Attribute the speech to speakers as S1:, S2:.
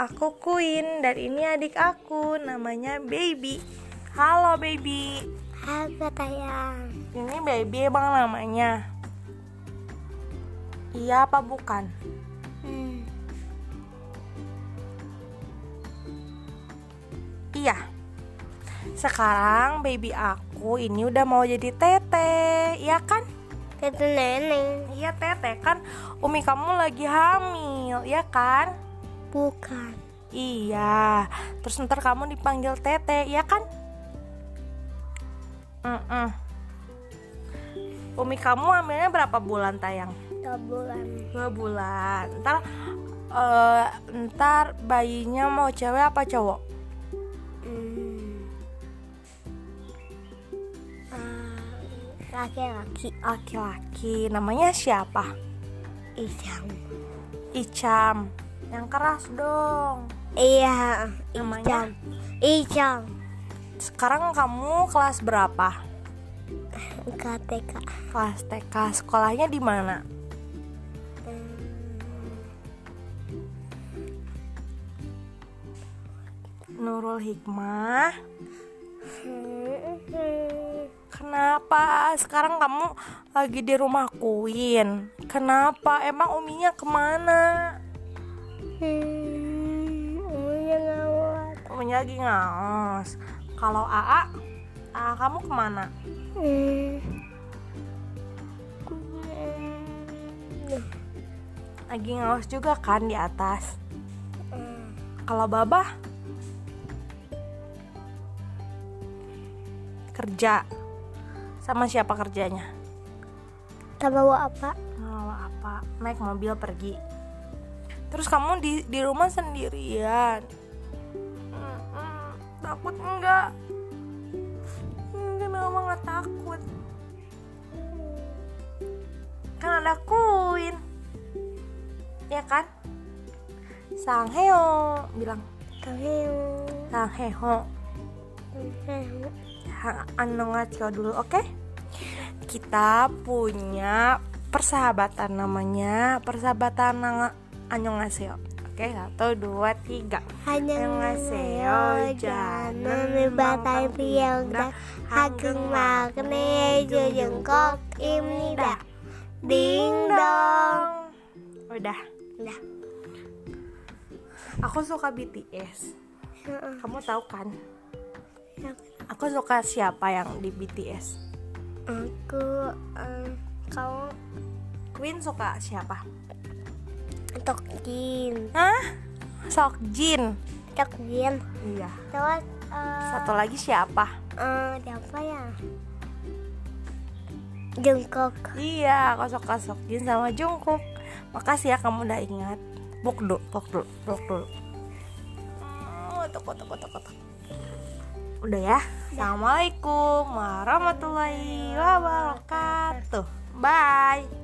S1: aku Queen dan ini adik aku namanya Baby. Halo Baby.
S2: Halo sayang.
S1: Ini Baby emang namanya. Iya apa bukan?
S2: Hmm.
S1: Iya. Sekarang baby aku ini udah mau jadi tete, iya kan?
S2: Itu nenek.
S1: Iya tete kan Umi kamu lagi hamil, ya kan?
S2: Bukan.
S1: Iya, terus ntar kamu dipanggil Tete, ya kan? Mm-mm. Umi kamu hamilnya berapa bulan tayang?
S2: Dua bulan.
S1: Dua bulan. Ntar, eh, ntar bayinya mau cewek apa cowok?
S2: Hmm. Ah, Laki-laki.
S1: Laki-laki. Namanya siapa?
S2: Isang.
S1: Icam. Yang keras dong.
S2: Iya.
S1: Namanya?
S2: Isang.
S1: Sekarang kamu kelas berapa?
S2: KTK.
S1: Kelas TK. Sekolahnya di mana? Nurul Hikmah. Kenapa sekarang kamu lagi di rumah Queen? Kenapa? Emang uminya
S2: ke
S1: mana? Lagi ngaos. Kalau AA, AA kamu ke mana?
S2: Hmm.
S1: Lagi ngaos juga kan di atas. Kalau Babah kerja sama siapa kerjanya?
S2: Tak bawa apa?
S1: Bawa apa? Naik mobil pergi. Terus kamu di di rumah sendirian. Takut enggak? Enggak, mama nggak takut. Kan ada Queen. Ya kan? Sang Heo bilang
S2: Tahu.
S1: Sang Heo. Ha- annyeonghaseyo dulu, oke? Kita punya persahabatan namanya persahabatan nang- annyeonghaseyo. Oke, satu, dua, tiga.
S2: Hanya ngaseo jangan libatkan tiangda, hagung makne ini dah Ding dong.
S1: Udah.
S2: Udah.
S1: Aku suka BTS. Kamu tahu kan? Aku suka siapa yang di BTS?
S2: Aku eh, um, kau
S1: Queen suka siapa?
S2: Tokjin.
S1: Hah? Seokjin.
S2: Tokjin.
S1: Iya.
S2: Terus eh,
S1: Satu lagi siapa?
S2: eh, siapa ya? Jungkook.
S1: Iya, aku suka Seokjin sama Jungkook. Makasih ya kamu udah ingat. Buk dulu, buk dulu, buk dulu. Oh, toko, toko, toko, toko. Udah ya. Assalamualaikum warahmatullahi wabarakatuh. Bye.